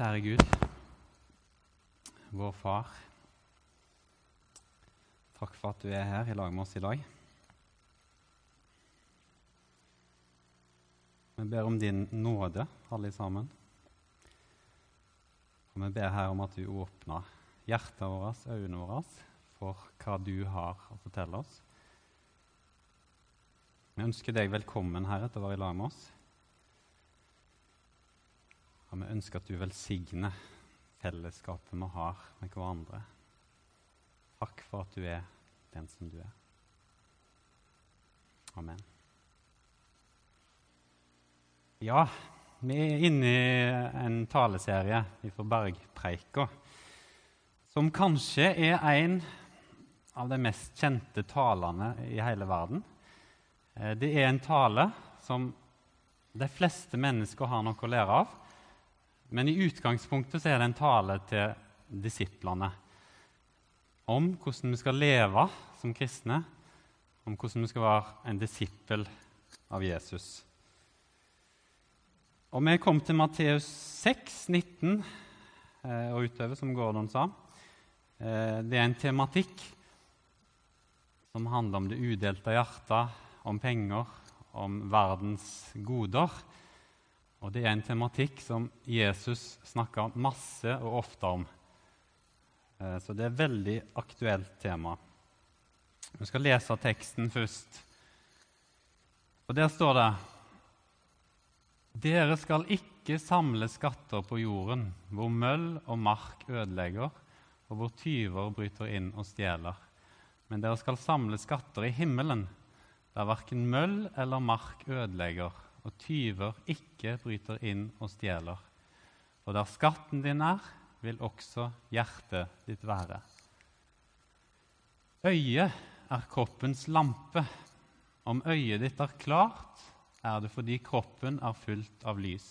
Kjære Gud, vår Far. Takk for at du er her i lag med oss i dag. Vi ber om din nåde, alle sammen. Og vi ber her om at du åpner hjertet vårt, øynene våre, for hva du har å fortelle oss. Vi ønsker deg velkommen, Herre, til å være i lag med oss. Og vi ønsker at du velsigner fellesskapet vi har med hverandre. Takk for at du er den som du er. Amen. Ja, vi er inne i en taleserie fra Bergpreika som kanskje er en av de mest kjente talene i hele verden. Eh, det er en tale som de fleste mennesker har noe å lære av. Men i utgangspunktet er det en tale til disiplene om hvordan vi skal leve som kristne, om hvordan vi skal være en disippel av Jesus. Og Vi kom til Matteus 6, 19 eh, og utover, som Gordon sa. Eh, det er en tematikk som handler om det udelte hjertet, om penger, om verdens goder. Og det er en tematikk som Jesus snakker masse og ofte om. Eh, så det er et veldig aktuelt tema. Vi skal lese teksten først. Og Der står det Dere skal ikke samle skatter på jorden, hvor møll og mark ødelegger, og hvor tyver bryter inn og stjeler. Men dere skal samle skatter i himmelen, der verken møll eller mark ødelegger, og tyver ikke bryter inn og stjeler. Og der skatten din er, vil også hjertet ditt være. Øyet er kroppens lampe. Om øyet ditt er klart, er det fordi kroppen er fullt av lys.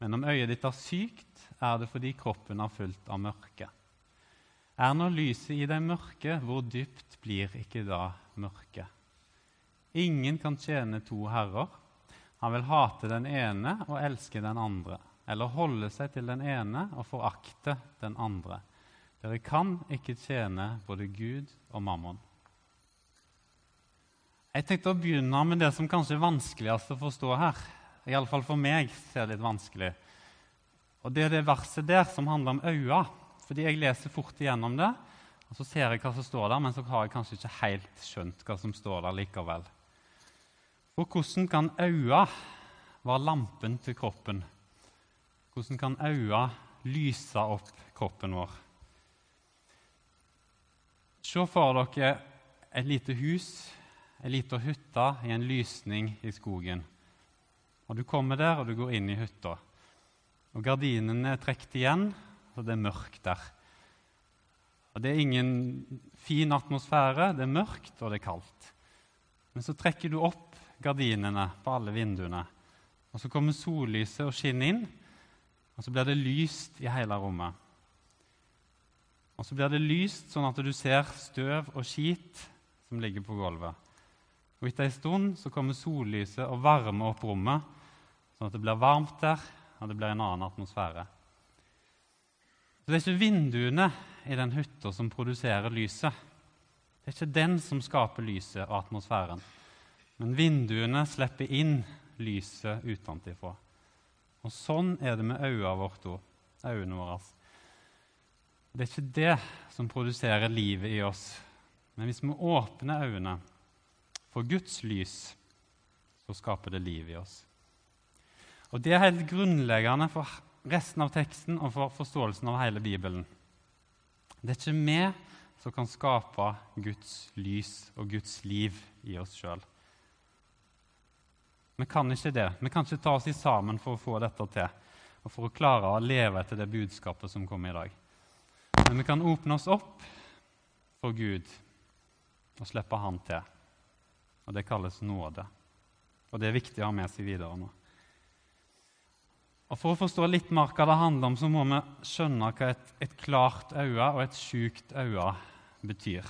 Men om øyet ditt er sykt, er det fordi kroppen er fullt av mørke. Er nå lyset i deg mørke, hvor dypt blir ikke da mørket? Ingen kan tjene to herrer. Han vil hate den ene og elske den andre, eller holde seg til den ene og forakte den andre. Dere kan ikke tjene både Gud og mammon. Jeg tenkte å begynne med det som kanskje er vanskeligst å forstå her. Iallfall for meg ser det litt vanskelig. Og Det er det verset der som handler om øya. Fordi jeg leser fort igjennom det, og så ser jeg hva som står der, men så har jeg kanskje ikke helt skjønt hva som står der likevel. For hvordan kan øya være lampen til kroppen? Hvordan kan øya lyse opp kroppen vår? Se for dere et lite hus ei lita hytte i en lysning i skogen. Og Du kommer der, og du går inn i hytta. Og Gardinene er trukket igjen, og det er mørkt der. Og Det er ingen fin atmosfære. Det er mørkt, og det er kaldt. Men så trekker du opp gardinene på alle vinduene. Og Så kommer sollyset og skinner inn, og så blir det lyst i hele rommet. Og så blir det lyst sånn at du ser støv og skit som ligger på gulvet. Og Etter en stund så kommer sollyset og varmer opp rommet, sånn at det blir varmt der, og det blir en annen atmosfære. Så Det er ikke vinduene i den hytta som produserer lyset. Det er ikke den som skaper lyset og atmosfæren. Men vinduene slipper inn lyset utenfra. Og sånn er det med øynene våre. øynene våre. Det er ikke det som produserer livet i oss. Men hvis vi åpner øynene for Guds lys, så skaper det liv i oss. Og Det er helt grunnleggende for resten av teksten og for forståelsen av hele Bibelen. Det er ikke vi som kan skape Guds lys og Guds liv i oss sjøl. Vi kan ikke det. Vi kan ikke ta oss sammen for å få dette til og for å klare å leve etter det budskapet som kommer i dag. Men vi kan åpne oss opp for Gud og slippe Han til. Og Det kalles nåde. Og Det er viktig å ha med seg videre nå. Og For å forstå litt mer hva det handler om, så må vi skjønne hva et, et klart øye og et sjukt øye betyr.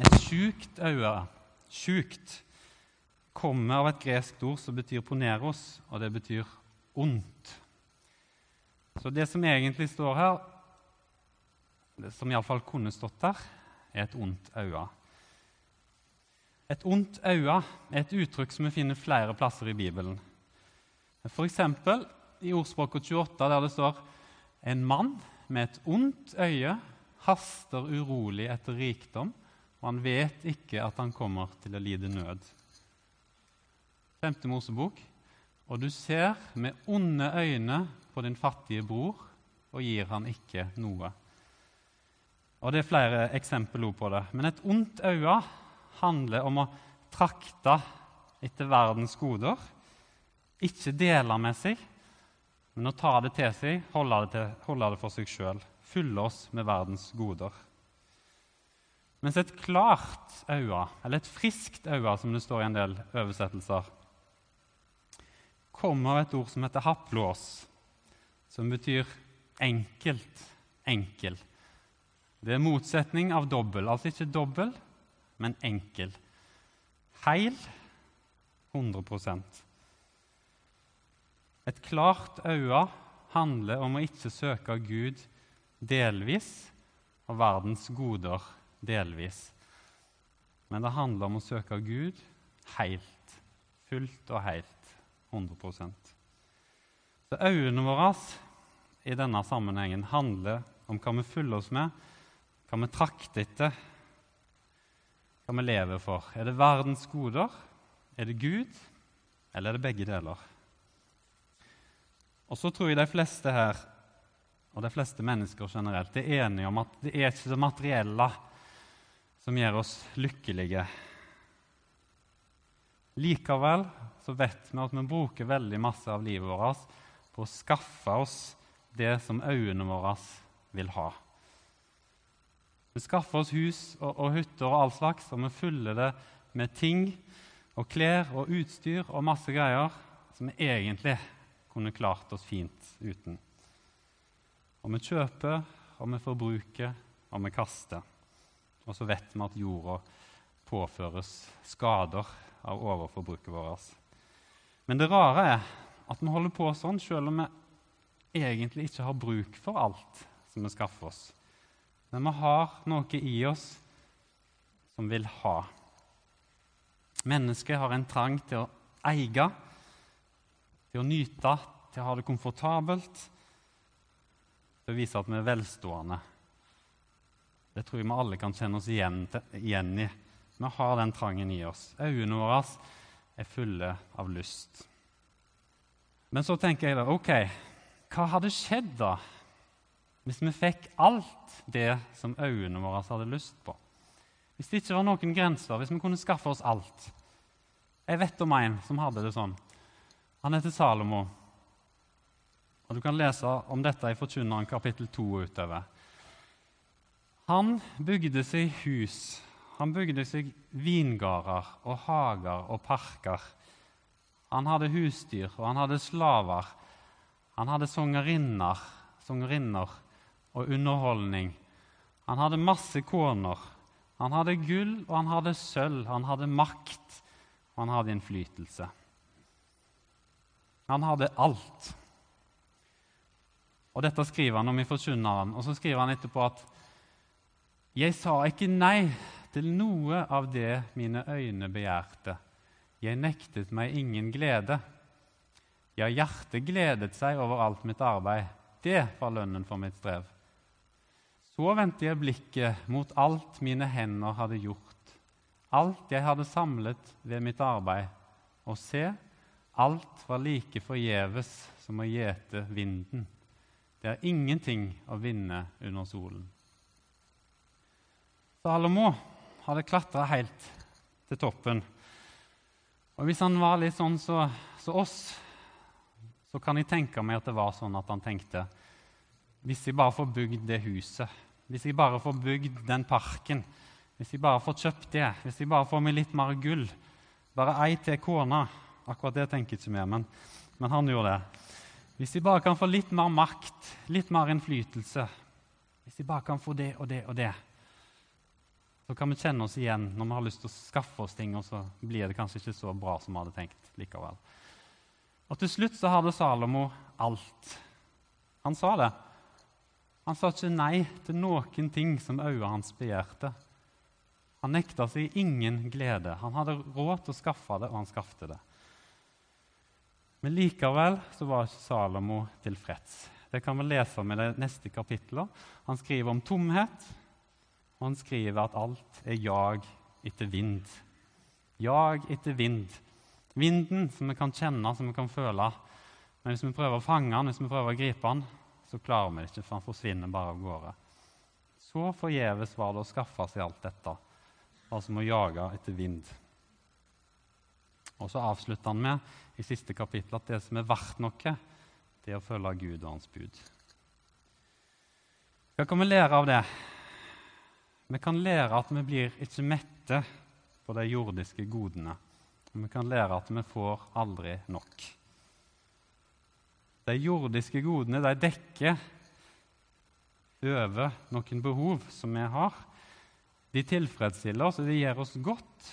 Et sjukt øye, sjukt, kommer av et gresk ord som betyr poneros, og det betyr ondt. Så det som egentlig står her, det som iallfall kunne stått der, er et ondt øye. Et ondt øye er et uttrykk som vi finner flere plasser i Bibelen. F.eks. i Ordspråket 28, der det står en mann med et ondt øye haster urolig etter rikdom, og han vet ikke at han kommer til å lide nød. Femte Mosebok. Og du ser med onde øyne på din fattige bror og gir han ikke noe. Og Det er flere eksempler på det. Men et ondt øye handler om å trakte etter verdens goder. Ikke dele med seg, men å ta det til seg, holde det, til, holde det for seg sjøl. Fylle oss med verdens goder. Mens et klart øye, eller et friskt øye, som det står i en del oversettelser, kommer et ord som heter haplås, som betyr enkelt, enkel. Det er motsetning av dobbel, altså ikke dobbel, men enkel. Heil 100% Et klart øye handler om å ikke søke Gud delvis og verdens goder delvis. Men det handler om å søke Gud helt, fullt og helt, 100 Så øynene våre i denne sammenhengen handler om hva vi fyller oss med, hva vi trakter etter, hva vi lever for. Er det verdens goder? Er det Gud? Eller er det begge deler? Og så tror jeg de fleste her, og de fleste mennesker generelt, er enige om at det er ikke det materielle som gjør oss lykkelige. Likevel så vet vi at vi bruker veldig masse av livet vårt på å skaffe oss det som øynene våre vil ha. Vi skaffer oss hus og, og hytter og all slags, og vi fyller det med ting og klær og utstyr og masse greier som vi egentlig kunne klart oss fint uten. Og vi kjøper, og vi forbruker, og vi kaster. Og så vet vi at jorda påføres skader av overforbruket vårt. Men det rare er at vi holder på sånn selv om vi egentlig ikke har bruk for alt som vi skaffer oss. Men vi har noe i oss som vil ha. Mennesket har en trang til å eie, til å nyte, til å ha det komfortabelt, til å vise at vi er velstående. Det tror jeg vi alle kan kjenne oss igjen, igjen i. Vi har den trangen i oss. Øynene våre er fulle av lyst. Men så tenker jeg da OK, hva hadde skjedd da hvis vi fikk alt det som øynene våre hadde lyst på. Hvis det ikke var noen grenser, hvis vi kunne skaffe oss alt. Jeg vet om en som hadde det sånn. Han heter Salomo. Og Du kan lese om dette i Forkynneren kapittel 2 utover. Han bygde seg hus, han bygde seg vingarder og hager og parker. Han hadde husdyr, og han hadde slaver. Han hadde sangerinner, sangerinner og underholdning. Han hadde masse koner. Han hadde gull, og han hadde sølv. Han hadde makt, og han hadde innflytelse. Han hadde alt. Og Dette skriver han om i Forkynneren. Og så skriver han etterpå at jeg sa ikke nei til noe av det mine øyne begjærte. Jeg nektet meg ingen glede. Ja, hjertet gledet seg over alt mitt arbeid. Det var lønnen for mitt strev. Så vendte jeg blikket mot alt mine hender hadde gjort, alt jeg hadde samlet ved mitt arbeid, og se, alt var like forgjeves som å gjete vinden. Det er ingenting å vinne under solen. Salomo hadde klatra helt til toppen. Og Hvis han var litt sånn som så, så oss, så kan jeg tenke meg at det var sånn at han tenkte Hvis jeg bare får bygd det huset hvis jeg bare får bygd den parken, hvis jeg bare får kjøpt det, hvis jeg bare får meg litt mer gull Bare ei til kone. Akkurat det tenker jeg ikke mer, men, men han gjorde det. Hvis jeg bare kan få litt mer makt, litt mer innflytelse Hvis jeg bare kan få det og det og det så kan vi kjenne oss igjen når vi har lyst til å skaffe oss ting, og så blir det kanskje ikke så bra som vi hadde tenkt likevel. Og Til slutt så hadde Salomo alt. Han sa det. Han sa ikke nei til noen ting som øynene hans begjærte. Han nekta seg ingen glede. Han hadde råd til å skaffe det, og han skaffet det. Men likevel så var ikke Salomo tilfreds. Det kan vi lese om i det neste kapitlet. Han skriver om tomhet, og han skriver at alt er jag etter vind. Jag etter vind. Vinden som vi kan kjenne, som vi kan føle. Men hvis vi prøver å fange den, hvis vi prøver å gripe den, så klarer vi det ikke, for han forsvinner bare av gårde. Så forgjeves var det å skaffe seg alt dette, bare som å jage etter vind. Og så avslutter han med i siste kapittel at det som er verdt noe, det er å følge Gud og hans bud. Hva kan vi lære av det? Vi kan lære at vi blir ikke mette på de jordiske godene. Vi kan lære at vi får aldri nok. De jordiske godene de dekker over noen behov som vi har. De tilfredsstiller oss, og de gjør oss godt.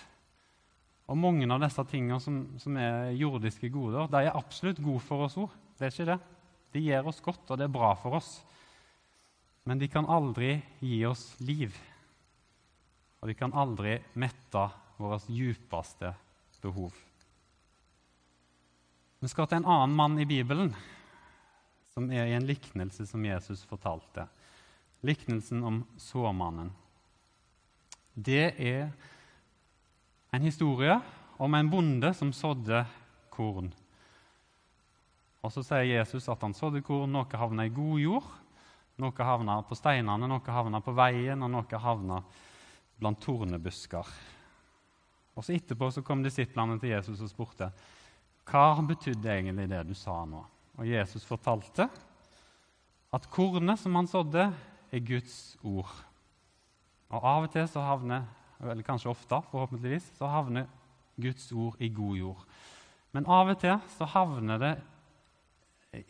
Og mange av disse tingene som, som er jordiske goder, de er absolutt gode for oss òg. Det er ikke det. De gjør oss godt, og det er bra for oss. Men de kan aldri gi oss liv. Og vi kan aldri mette våre djupeste behov. Vi skal til en annen mann i Bibelen som er i en liknelse som Jesus fortalte. Liknelsen om såmannen. Det er en historie om en bonde som sådde korn. Og Så sier Jesus at han sådde korn. Noe havna i god jord, noe havna på steinene, noe havna på veien, og noe havna blant tornebusker. Og så Etterpå så kom disiplene til Jesus og spurte hva betydde egentlig det du sa nå. Og Jesus fortalte at kornet som han sådde, er Guds ord. Og av og til så havner, eller kanskje ofte, forhåpentligvis, så havner Guds ord i god jord. Men av og til så havner det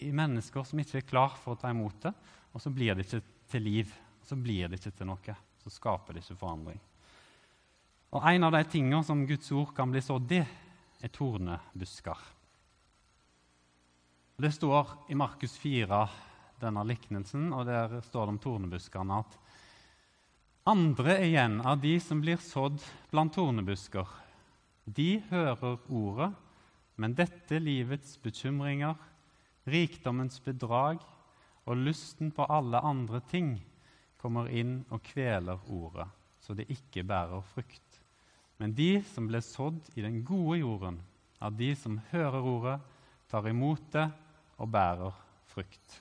i mennesker som ikke er klar for å ta imot det, og så blir det ikke til liv. Så blir det ikke til noe. Så skaper det ikke forandring. Og En av de tingene som Guds ord kan bli sådd i, er tornebusker. Det står i Markus 4, denne liknelsen, og der står det om tornebuskene at andre igjen av de som blir sådd blant tornebusker, de hører ordet, men dette livets bekymringer, rikdommens bedrag og lysten på alle andre ting kommer inn og kveler ordet, så det ikke bærer frukt. Men de som ble sådd i den gode jorden, av de som hører ordet, tar imot det og bærer frukt.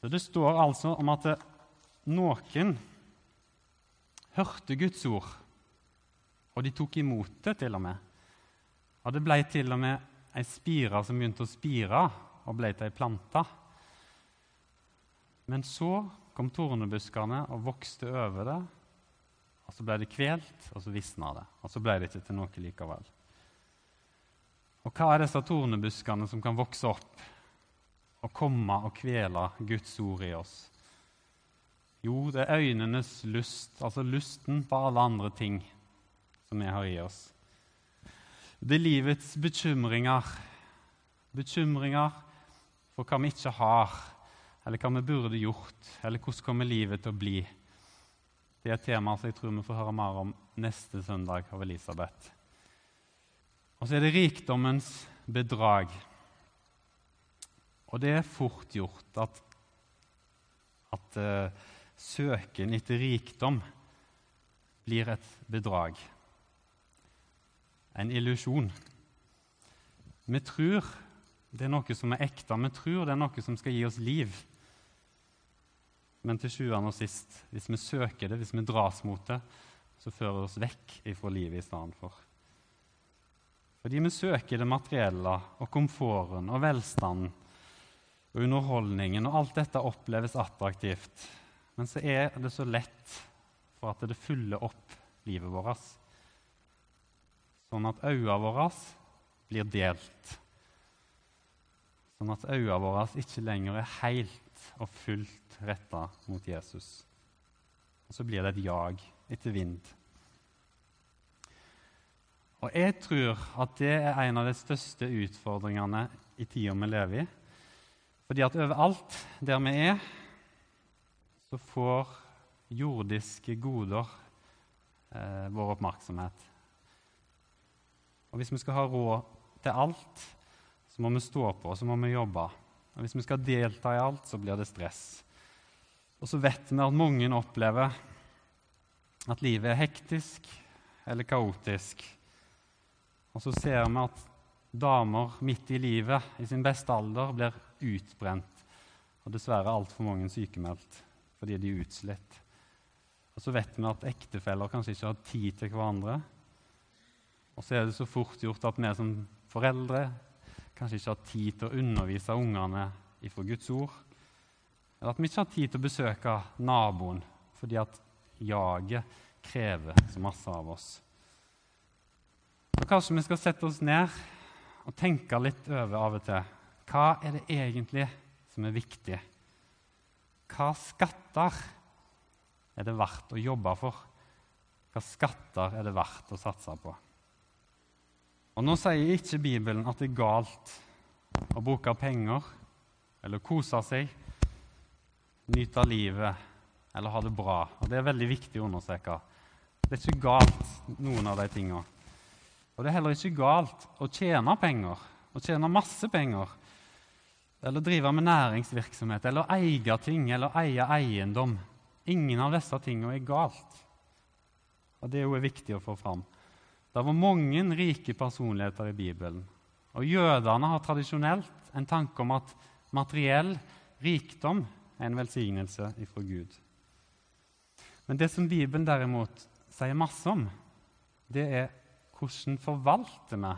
Så Det står altså om at noen hørte Guds ord, og de tok imot det til og med. Og det ble til og med ei spire som begynte å spire og ble til ei plante. Men så kom tornebuskene og vokste over det, og så ble det kvelt, og så visna det. Og så ble det ikke til noe likevel. Og hva er disse tornebuskene som kan vokse opp og komme og kvele Guds ord i oss? Jo, det er øynenes lyst, altså lysten på alle andre ting som vi har i oss. Det er livets bekymringer. Bekymringer for hva vi ikke har, eller hva vi burde gjort, eller hvordan kommer livet til å bli. Det er et tema som jeg tror vi får høre mer om neste søndag av Elisabeth. Og så er det rikdommens bedrag. Og det er fort gjort at, at uh, søken etter rikdom blir et bedrag. En illusjon. Vi tror det er noe som er ekte. Vi tror det er noe som skal gi oss liv. Men til sjuende og sist, hvis vi søker det, hvis vi dras mot det, så fører det oss vekk ifra livet i stedet for. Fordi vi søker det materielle og komforten og velstanden og underholdningen, og alt dette oppleves attraktivt. Men så er det så lett for at det fyller opp livet vårt, sånn at øynene våre blir delt. Sånn at øynene våre ikke lenger er helt og fullt retta mot Jesus. Og så blir det et jag etter vind. Og jeg tror at det er en av de største utfordringene i tida vi lever i. Fordi at overalt der vi er, så får jordiske goder eh, vår oppmerksomhet. Og Hvis vi skal ha råd til alt, så må vi stå på så må vi jobbe. Og Hvis vi skal delta i alt, så blir det stress. Og så vet vi at mange opplever at livet er hektisk eller kaotisk. Og så ser vi at damer midt i livet, i sin beste alder, blir utbrent. Og dessverre altfor mange sykemeldt fordi de er utslitt. Og så vet vi at ektefeller kanskje ikke har tid til hverandre. Og så er det så fort gjort at vi som foreldre kanskje ikke har tid til å undervise ungene ifra Guds ord. Eller at vi ikke har tid til å besøke naboen fordi at jaget krever så masse av oss. Så kanskje vi skal sette oss ned og tenke litt over av og til. Hva er det egentlig som er viktig? Hva skatter er det verdt å jobbe for? Hva skatter er det verdt å satse på? Og Nå sier ikke Bibelen at det er galt å bruke penger eller kose seg, nyte livet eller ha det bra. Og Det er veldig viktig å understreke. Det er ikke galt, noen av de tingene. Og det er heller ikke galt å tjene penger, å tjene masse penger, eller drive med næringsvirksomhet, eller eie ting, eller eie eiendom. Ingen av disse tingene er galt. Og Det er jo viktig å få fram. Det var mange rike personligheter i Bibelen. Og Jødene har tradisjonelt en tanke om at materiell rikdom er en velsignelse ifra Gud. Men det som Bibelen derimot sier masse om, det er hvordan forvalter vi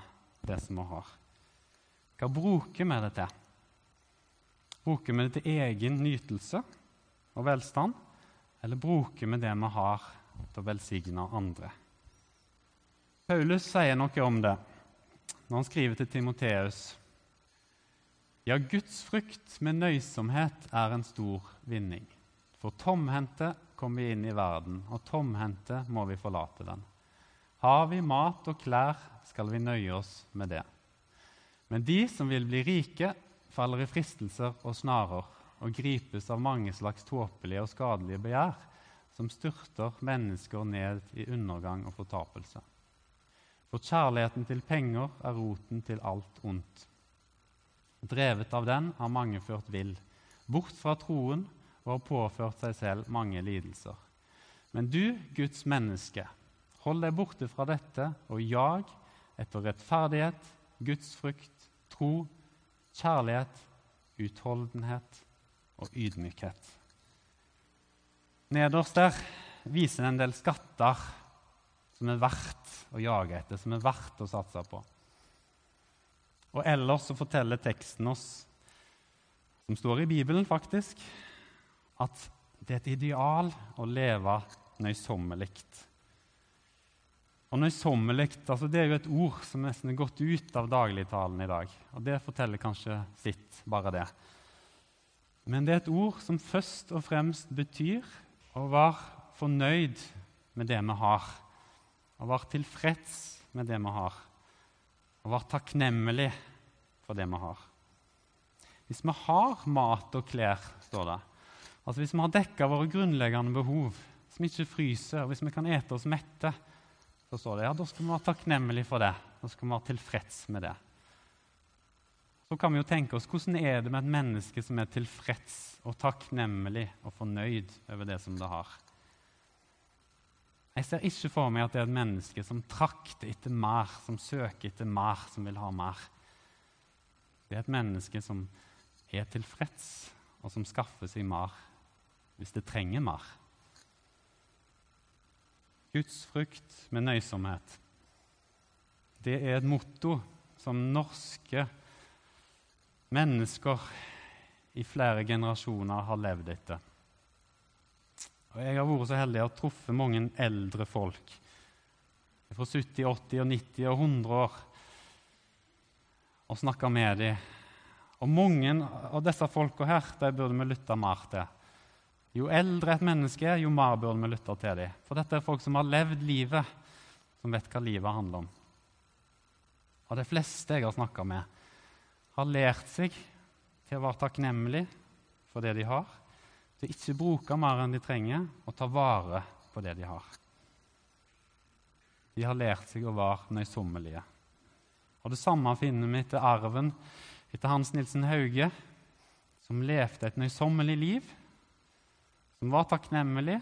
det som vi har? Hva bruker vi det til? Bruker vi det til egen nytelse og velstand, eller bruker vi det vi har, til å velsigne andre? Paulus sier noe om det når han skriver til Timoteus. Ja, Guds frykt med nøysomhet er en stor vinning. For tomhendte kom vi inn i verden, og tomhendte må vi forlate den. Har vi mat og klær, skal vi nøye oss med det. Men de som vil bli rike, faller i fristelser og snarer og gripes av mange slags tåpelige og skadelige begjær, som styrter mennesker ned i undergang og fortapelse. For kjærligheten til penger er roten til alt ondt. Drevet av den har mange ført vill, bort fra troen og har påført seg selv mange lidelser. Men du, Guds menneske, hold deg borte fra dette og jag etter rettferdighet, gudsfrykt, tro, kjærlighet, utholdenhet og ydmykhet. Nederst der viser en del skatter som er verdt å jage etter, som er verdt å satse på. Og ellers så forteller teksten oss, som står i Bibelen faktisk, at det er et ideal å leve nøysommelig. Og nøysommelig altså det er jo et ord som nesten er gått ut av dagligtalen i dag. Og det forteller kanskje sitt, bare det. Men det er et ord som først og fremst betyr å være fornøyd med det vi har og var tilfreds med det vi har, og var takknemlig for det vi har. Hvis vi har mat og klær, står det, altså hvis vi har dekka våre grunnleggende behov, hvis vi ikke fryser, og hvis vi kan ete oss mette, så står det, ja, da skal vi være takknemlige for det. Da skal vi være tilfreds med det. Så kan vi jo tenke oss, Hvordan er det med et menneske som er tilfreds og takknemlig og fornøyd over det som det har? Jeg ser ikke for meg at det er et menneske som trakter etter mer, som søker etter mer, som vil ha mer. Det er et menneske som er tilfreds, og som skaffer seg mer hvis det trenger mer. Guds frukt med nøysomhet. Det er et motto som norske mennesker i flere generasjoner har levd etter. Og Jeg har vært så heldig å truffet mange eldre folk fra 70, 80, og 90 og 100 år og snakka med dem. Og mange av disse folka her de burde vi lytte mer til. Jo eldre et menneske er, jo mer burde vi lytte til dem. For dette er folk som har levd livet, som vet hva livet handler om. Og de fleste jeg har snakka med, har lært seg til å være takknemlig for det de har, til å ikke bruke mer enn de trenger, og ta vare på det de har. De har lært seg å være nøysommelige. Og Det samme finner vi etter arven etter Hans Nilsen Hauge, som levde et nøysommelig liv, som var takknemlig,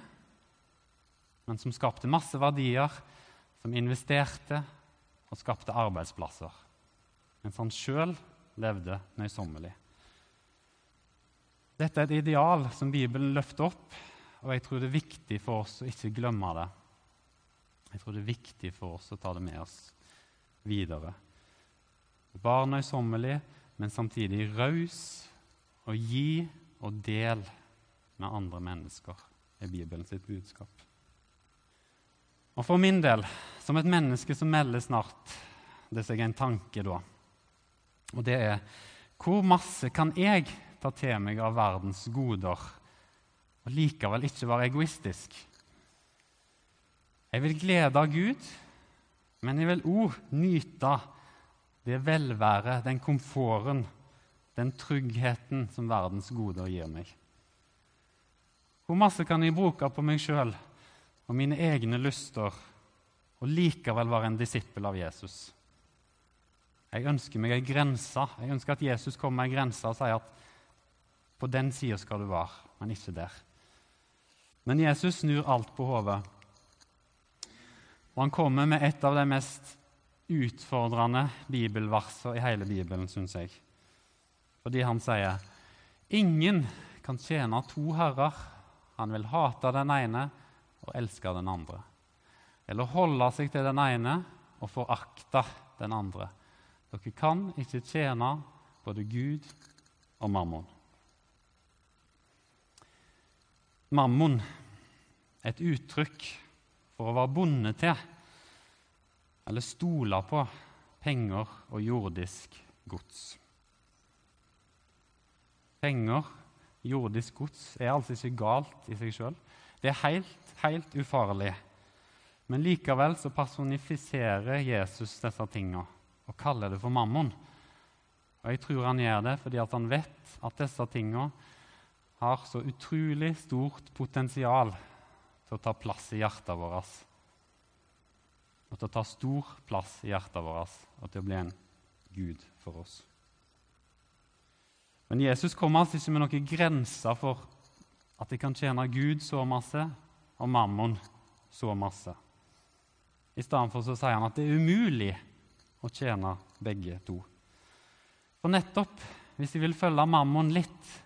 men som skapte masse verdier, som investerte og skapte arbeidsplasser, mens han sjøl levde nøysommelig. Dette er et ideal som Bibelen løfter opp, og jeg tror det er viktig for oss å ikke glemme det. Jeg tror det er viktig for oss å ta det med oss videre. Var nøysommelig, men samtidig raus, og gi og del med andre mennesker, er Bibelen sitt budskap. Og for min del, som et menneske som melder snart det seg en tanke da, og det er hvor masse kan jeg ta til meg av verdens goder og likevel ikke være egoistisk? Jeg vil glede Gud, men jeg vil òg nyte det velværet, den komforten, den tryggheten som verdens goder gir meg. Hvor masse kan jeg bruke på meg sjøl og mine egne lyster og likevel være en disippel av Jesus. Jeg ønsker meg ei grense. Jeg ønsker at Jesus kommer med ei grense og sier at på den sida skal du være, men ikke der. Men Jesus snur alt på hodet. Og han kommer med et av de mest utfordrende bibelversene i hele Bibelen, syns jeg. Fordi han sier ingen kan tjene to herrer. Han vil hate den ene og elske den andre. Eller holde seg til den ene og forakte den andre. Dere kan ikke tjene både Gud og mammon. Mammon et uttrykk for å være bonde til eller stole på penger og jordisk gods. Penger, jordisk gods, er altså ikke galt i seg sjøl. Det er helt, helt ufarlig. Men likevel så personifiserer Jesus disse tingene og kaller det for mammon. Og Jeg tror han gjør det fordi han vet at disse tingene har så utrolig stort potensial til å ta plass i hjertet vårt. Og til å ta stor plass i hjertet vårt og til å bli en Gud for oss. Men Jesus kommer altså ikke med noen grenser for at de kan tjene Gud så masse og mammon så masse. I stedet for så sier han at det er umulig å tjene begge to. For nettopp hvis de vil følge mammon litt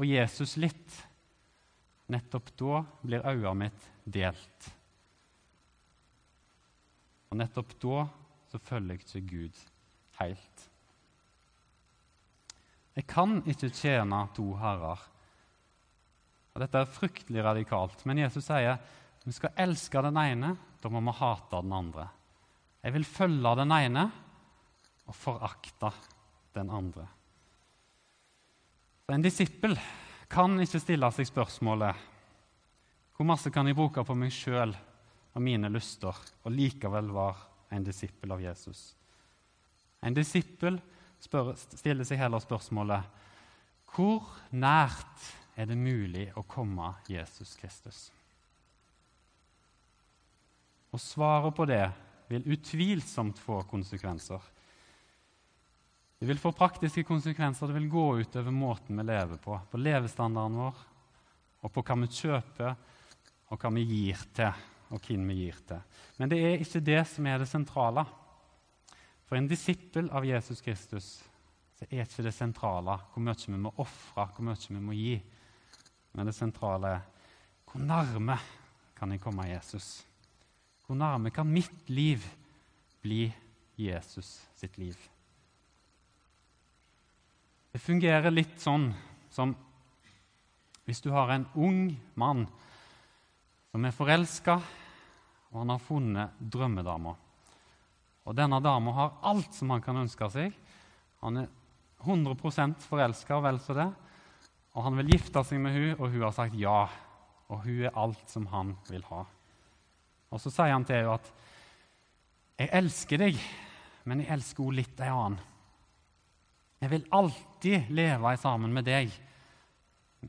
og Jesus litt, nettopp da blir øynene mitt delt. Og nettopp da så følger jeg ikke Gud helt. Jeg kan ikke tjene to herrer. Og Dette er fryktelig radikalt, men Jesus sier vi skal elske den ene, da må vi hate den andre. Jeg vil følge den ene og forakte den andre. Så En disippel kan ikke stille seg spørsmålet hvor masse kan jeg bruke på meg sjøl og mine lyster, og likevel være en disippel av Jesus. En disippel spør, stiller seg heller spørsmålet hvor nært er det mulig å komme Jesus Kristus? Og svaret på det vil utvilsomt få konsekvenser. Det vil få praktiske konsekvenser. Det vil gå utover måten vi lever på, på levestandarden vår, og på hva vi kjøper, og hva vi gir til, og hvem vi gir til. Men det er ikke det som er det sentrale. For en disippel av Jesus Kristus så er ikke det sentrale hvor mye vi må ofre, hvor mye vi må gi. Men det sentrale er hvor nærme kan jeg komme Jesus? Hvor nærme kan mitt liv bli Jesus sitt liv? Det fungerer litt sånn som hvis du har en ung mann som er forelska, og han har funnet drømmedama. Og denne dama har alt som han kan ønske seg. Han er 100 forelska og vel så det. Og han vil gifte seg med hun, og hun har sagt ja. Og hun er alt som han vil ha. Og så sier han til henne at 'Jeg elsker deg, men jeg elsker henne litt ei annen'. Jeg vil alltid leve sammen med deg,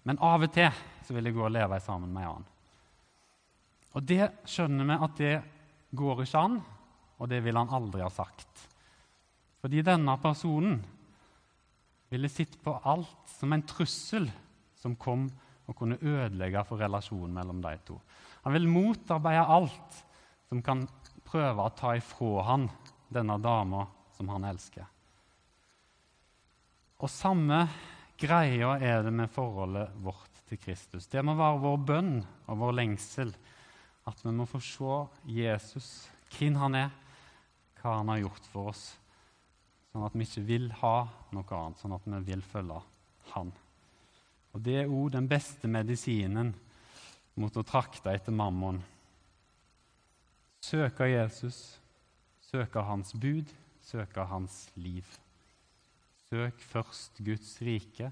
men av og til så vil jeg gå og leve sammen med en annen. Og det skjønner vi at det går ikke an, og det vil han aldri ha sagt. Fordi denne personen ville sett på alt som en trussel som kom og kunne ødelegge for relasjonen mellom de to. Han vil motarbeide alt som kan prøve å ta ifra han denne dama som han elsker. Og samme greia er det med forholdet vårt til Kristus. Det må være vår bønn og vår lengsel at vi må få se Jesus, hvem han er, hva han har gjort for oss, sånn at vi ikke vil ha noe annet, sånn at vi vil følge han. Og Det er òg den beste medisinen mot å trakte etter mammon. Søke Jesus, søke hans bud, søke hans liv. Søk først Guds rike,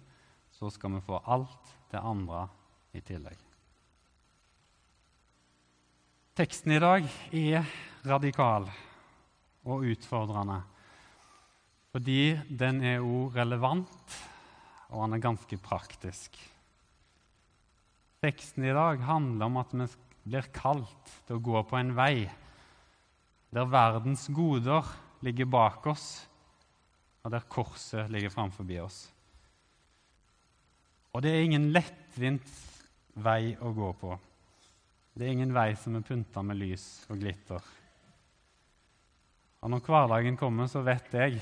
så skal vi få alt det andre i tillegg. Teksten i dag er radikal og utfordrende fordi den er òg relevant, og den er ganske praktisk. Teksten i dag handler om at vi blir kalt til å gå på en vei der verdens goder ligger bak oss, og der korset ligger framfor oss. Og det er ingen lettvint vei å gå på. Det er ingen vei som er pynta med lys og glitter. Og når hverdagen kommer, så vet jeg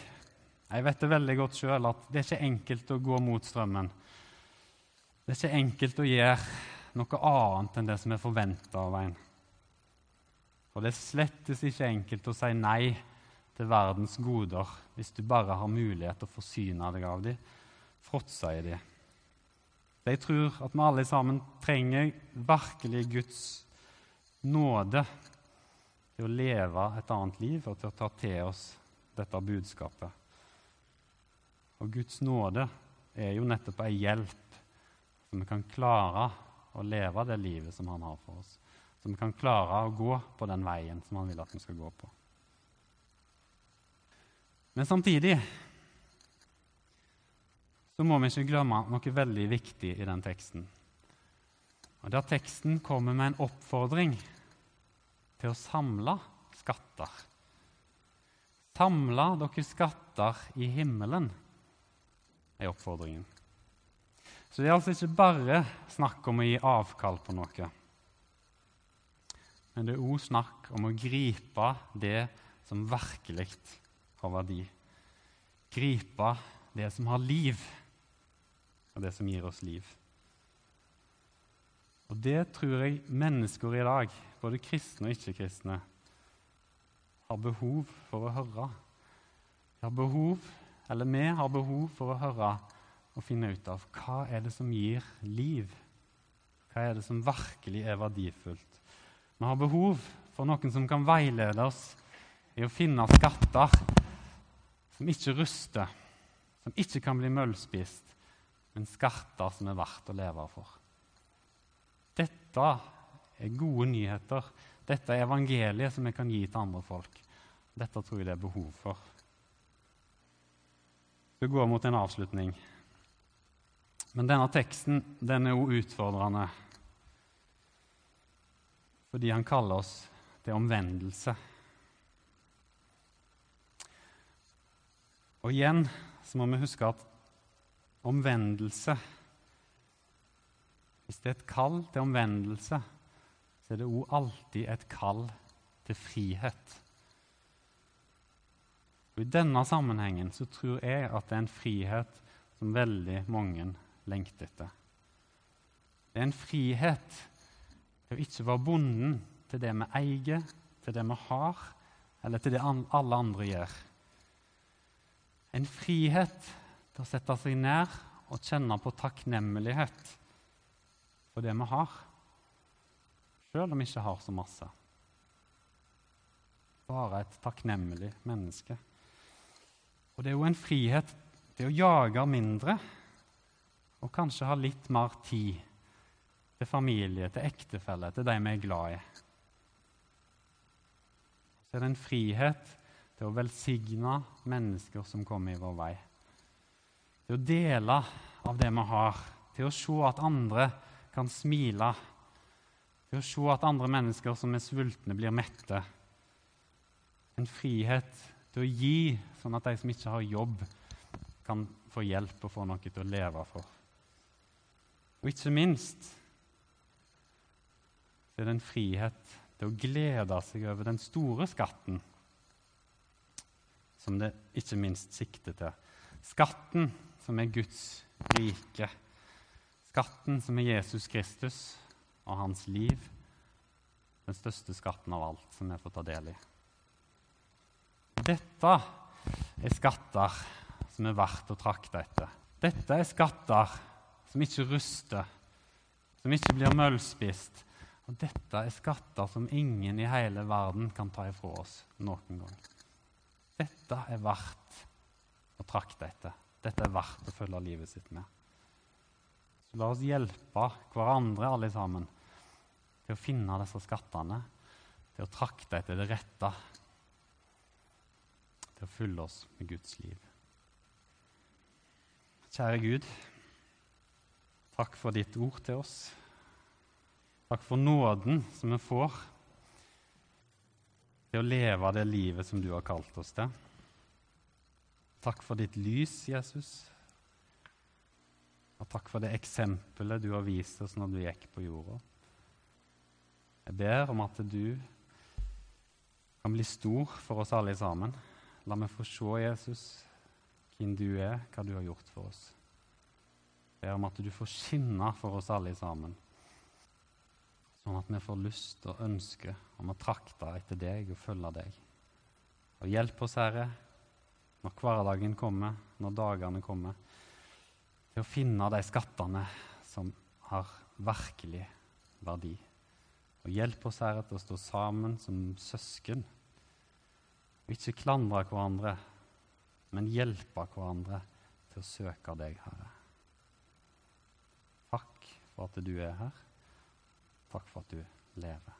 jeg vet det veldig godt sjøl at det er ikke enkelt å gå mot strømmen. Det er ikke enkelt å gjøre noe annet enn det som er forventa av en. Og det er slettes ikke enkelt å si nei til verdens goder hvis du bare har mulighet til å forsyne deg av dem, fråtse i dem. Jeg tror at vi alle sammen trenger virkelig Guds nåde til å leve et annet liv og til å ta til oss dette budskapet. Og Guds nåde er jo nettopp ei hjelp, så vi kan klare å leve det livet som han har for oss. Så vi kan klare å gå på den veien som han vil at vi skal gå på. Men samtidig så må vi ikke glemme noe veldig viktig i den teksten. Og Der teksten kommer med en oppfordring til å samle skatter. Samle dere skatter i himmelen er oppfordringen. Så det er altså ikke bare snakk om å gi avkall på noe. Men det er òg snakk om å gripe det som virkelig har verdi. Gripe det som har liv, og det som gir oss liv. Og det tror jeg mennesker i dag, både kristne og ikke-kristne, har behov for å høre. De har behov eller vi har behov for å høre og finne ut av hva er det som gir liv. Hva er det som virkelig er verdifullt? Vi har behov for noen som kan veilede oss i å finne skatter som ikke ruster, som ikke kan bli møllspist, men skatter som er verdt å leve for. Dette er gode nyheter. Dette er evangeliet som vi kan gi til andre folk. Dette tror jeg det er behov for. Vi går mot en avslutning. Men denne teksten den er også utfordrende fordi han kaller oss til omvendelse. Og igjen så må vi huske at omvendelse Hvis det er et kall til omvendelse, så er det òg alltid et kall til frihet. Og I denne sammenhengen så tror jeg at det er en frihet som veldig mange lengter etter. Det er en frihet til å ikke være bonden til det vi eier, til det vi har, eller til det alle andre gjør. En frihet til å sette seg ned og kjenne på takknemlighet for det vi har, selv om vi ikke har så masse. Bare et takknemlig menneske. Og det er jo en frihet til å jage mindre og kanskje ha litt mer tid til familie, til ektefelle, til de vi er glad i. Så er det en frihet til å velsigne mennesker som kommer i vår vei. til å dele av det vi har, til å se at andre kan smile, til å se at andre mennesker som er sultne, blir mette. En frihet til å gi, sånn at de som ikke har jobb, kan få hjelp og få noe til å leve for. Og ikke minst det er det en frihet til å glede seg over den store skatten som det ikke minst sikter til. Skatten som er Guds rike. Skatten som er Jesus Kristus og hans liv. Den største skatten av alt som vi får ta del i. Dette er skatter som er verdt å trakte etter. Dette er skatter som ikke ruster, som ikke blir møllspist. Og dette er skatter som ingen i hele verden kan ta ifra oss noen gang. Dette er verdt å trakte etter. Dette er verdt å følge livet sitt med. Så la oss hjelpe hverandre alle sammen til å finne disse skattene, til å trakte etter det rette, til å fylle oss med Guds liv. Kjære Gud, takk for ditt ord til oss. Takk for nåden som vi får til å leve det livet som du har kalt oss til. Takk for ditt lys, Jesus. Og takk for det eksempelet du har vist oss når du gikk på jorda. Jeg ber om at du kan bli stor for oss alle sammen. La meg få se, Jesus, hvem du er, hva du har gjort for oss. Jeg ber om at du får skinne for oss alle sammen sånn at vi får lyst og ønske om å trakte etter deg og følge deg. Og hjelp oss, Herre, når hverdagen kommer, når dagene kommer, til å finne de skattene som har virkelig verdi. Og hjelp oss, Herre, til å stå sammen som søsken. Og ikke klandre hverandre, men hjelpe hverandre til å søke deg, Herre. Takk for at du er her. Takk for at du lever.